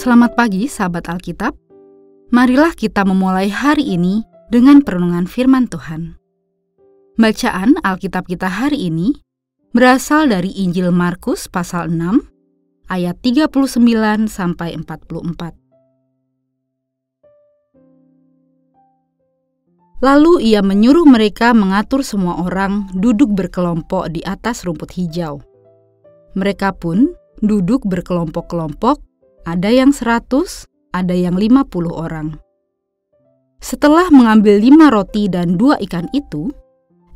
Selamat pagi, sahabat Alkitab. Marilah kita memulai hari ini dengan perenungan firman Tuhan. Bacaan Alkitab kita hari ini berasal dari Injil Markus pasal 6 ayat 39 sampai 44. Lalu ia menyuruh mereka mengatur semua orang duduk berkelompok di atas rumput hijau. Mereka pun duduk berkelompok-kelompok, ada yang seratus, ada yang lima puluh orang. Setelah mengambil lima roti dan dua ikan itu,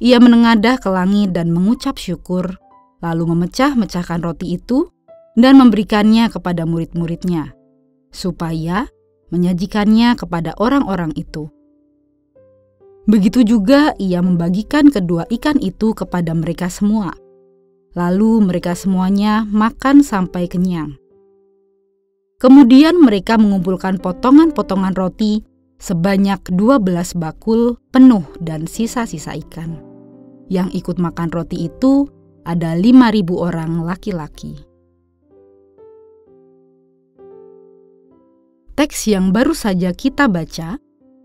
ia menengadah ke langit dan mengucap syukur, lalu memecah-mecahkan roti itu dan memberikannya kepada murid-muridnya, supaya menyajikannya kepada orang-orang itu. Begitu juga ia membagikan kedua ikan itu kepada mereka semua. Lalu mereka semuanya makan sampai kenyang. Kemudian mereka mengumpulkan potongan-potongan roti sebanyak 12 bakul penuh dan sisa-sisa ikan. Yang ikut makan roti itu ada 5.000 orang laki-laki. Teks yang baru saja kita baca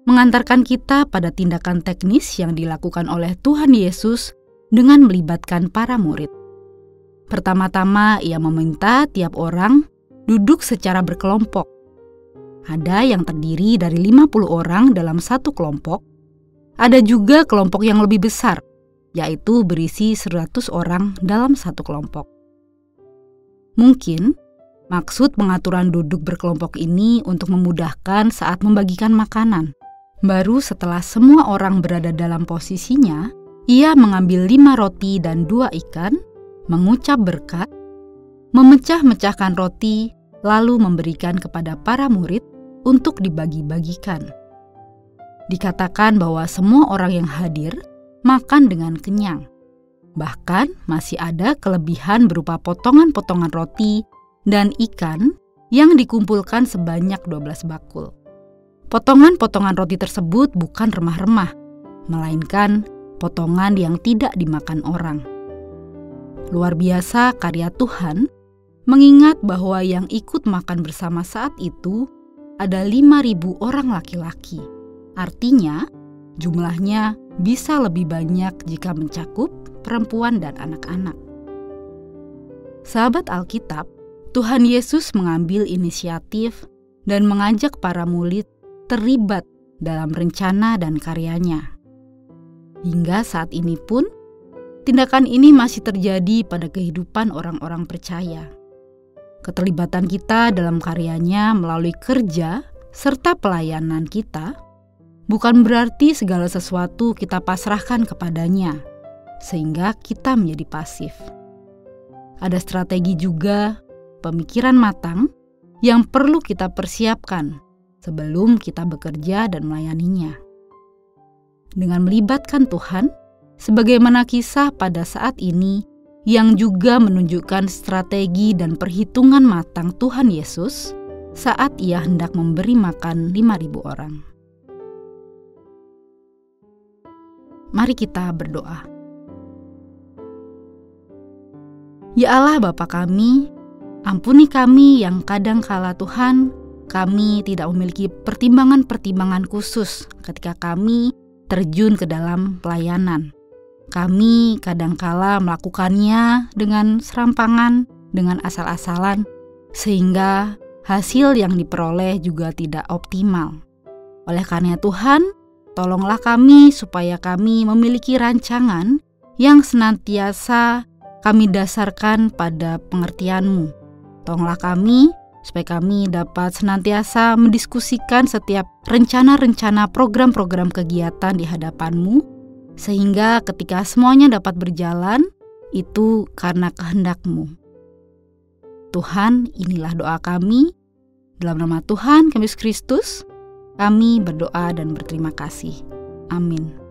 mengantarkan kita pada tindakan teknis yang dilakukan oleh Tuhan Yesus dengan melibatkan para murid. Pertama-tama, ia meminta tiap orang duduk secara berkelompok. Ada yang terdiri dari 50 orang dalam satu kelompok, ada juga kelompok yang lebih besar, yaitu berisi 100 orang dalam satu kelompok. Mungkin maksud pengaturan duduk berkelompok ini untuk memudahkan saat membagikan makanan. Baru setelah semua orang berada dalam posisinya, ia mengambil lima roti dan dua ikan, mengucap berkat, memecah-mecahkan roti, lalu memberikan kepada para murid untuk dibagi-bagikan. Dikatakan bahwa semua orang yang hadir makan dengan kenyang. Bahkan masih ada kelebihan berupa potongan-potongan roti dan ikan yang dikumpulkan sebanyak 12 bakul. Potongan-potongan roti tersebut bukan remah-remah, melainkan potongan yang tidak dimakan orang. Luar biasa karya Tuhan, mengingat bahwa yang ikut makan bersama saat itu ada 5.000 orang laki-laki. Artinya, jumlahnya bisa lebih banyak jika mencakup perempuan dan anak-anak. Sahabat Alkitab, Tuhan Yesus mengambil inisiatif dan mengajak para murid terlibat dalam rencana dan karyanya. Hingga saat ini pun, tindakan ini masih terjadi pada kehidupan orang-orang percaya. Keterlibatan kita dalam karyanya melalui kerja serta pelayanan kita bukan berarti segala sesuatu kita pasrahkan kepadanya, sehingga kita menjadi pasif. Ada strategi juga, pemikiran matang yang perlu kita persiapkan sebelum kita bekerja dan melayaninya. Dengan melibatkan Tuhan, sebagaimana kisah pada saat ini yang juga menunjukkan strategi dan perhitungan matang Tuhan Yesus saat ia hendak memberi makan 5.000 orang. Mari kita berdoa. Ya Allah Bapa kami, ampuni kami yang kadang kala Tuhan kami tidak memiliki pertimbangan-pertimbangan khusus ketika kami terjun ke dalam pelayanan. Kami kadangkala melakukannya dengan serampangan, dengan asal-asalan, sehingga hasil yang diperoleh juga tidak optimal. Oleh karena Tuhan, tolonglah kami supaya kami memiliki rancangan yang senantiasa kami dasarkan pada pengertianmu. Tolonglah kami supaya kami dapat senantiasa mendiskusikan setiap rencana-rencana program-program kegiatan di hadapanmu, sehingga ketika semuanya dapat berjalan, itu karena kehendakmu. Tuhan, inilah doa kami. Dalam nama Tuhan, kami Kristus, kami berdoa dan berterima kasih. Amin.